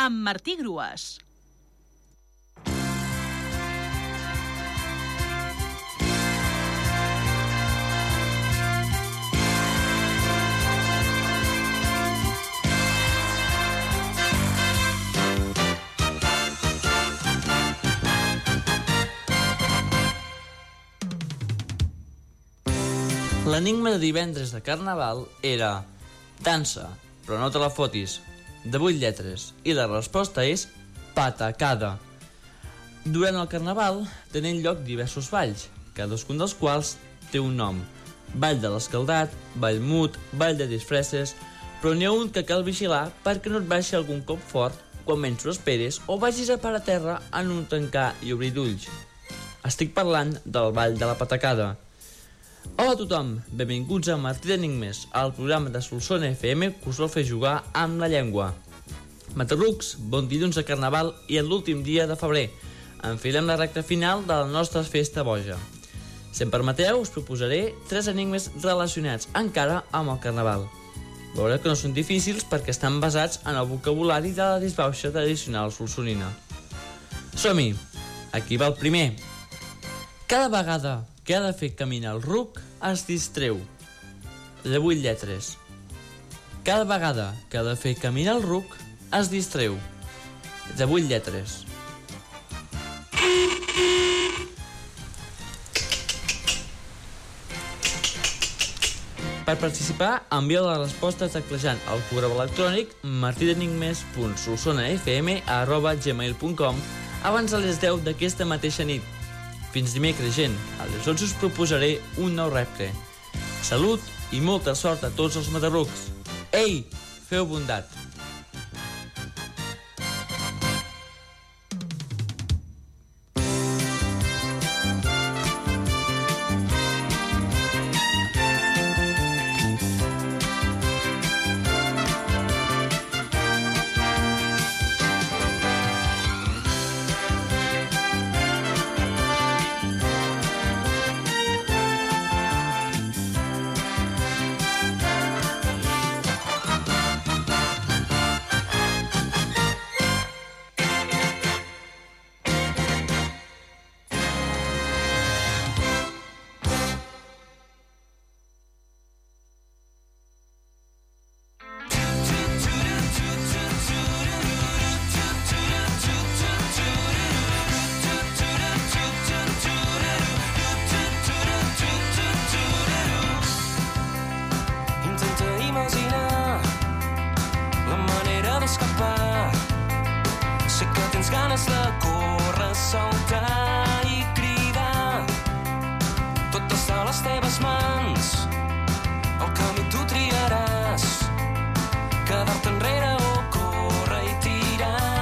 amb Martí Grues. L'enigma de divendres de Carnaval era dansa, però no te la fotis, de 8 lletres, i la resposta és patacada. Durant el Carnaval tenen lloc diversos balls, cadascun dels quals té un nom. Ball de l'escaldat, ball mut, ball de disfresses, però n'hi ha un que cal vigilar perquè no et baixi algun cop fort quan menys ho esperes o vagis a parar a terra en un tancar i obrir d'ulls. Estic parlant del ball de la patacada. Hola a tothom, benvinguts a Martí d'Enigmes, el programa de Solsona FM que us vol fer jugar amb la llengua. Matarrucs, bon dilluns de Carnaval i en l'últim dia de febrer. Enfilem la recta final de la nostra festa boja. Si em permeteu, us proposaré tres enigmes relacionats encara amb el Carnaval. Veureu que no són difícils perquè estan basats en el vocabulari de la disbauxa tradicional solsonina. Som-hi! Aquí va el primer. Cada vegada que ha de fer caminar el ruc es distreu. De vuit lletres. Cada vegada que ha de fer caminar el ruc es distreu. De vuit lletres. Per participar, envia la resposta teclejant el correu electrònic martidenigmes.solsonafm.gmail.com abans de les 10 d'aquesta mateixa nit. Fins dimecres, gent. A les 11 us proposaré un nou repte. Salut i molta sort a tots els matarrucs. Ei, feu bondat. give smile.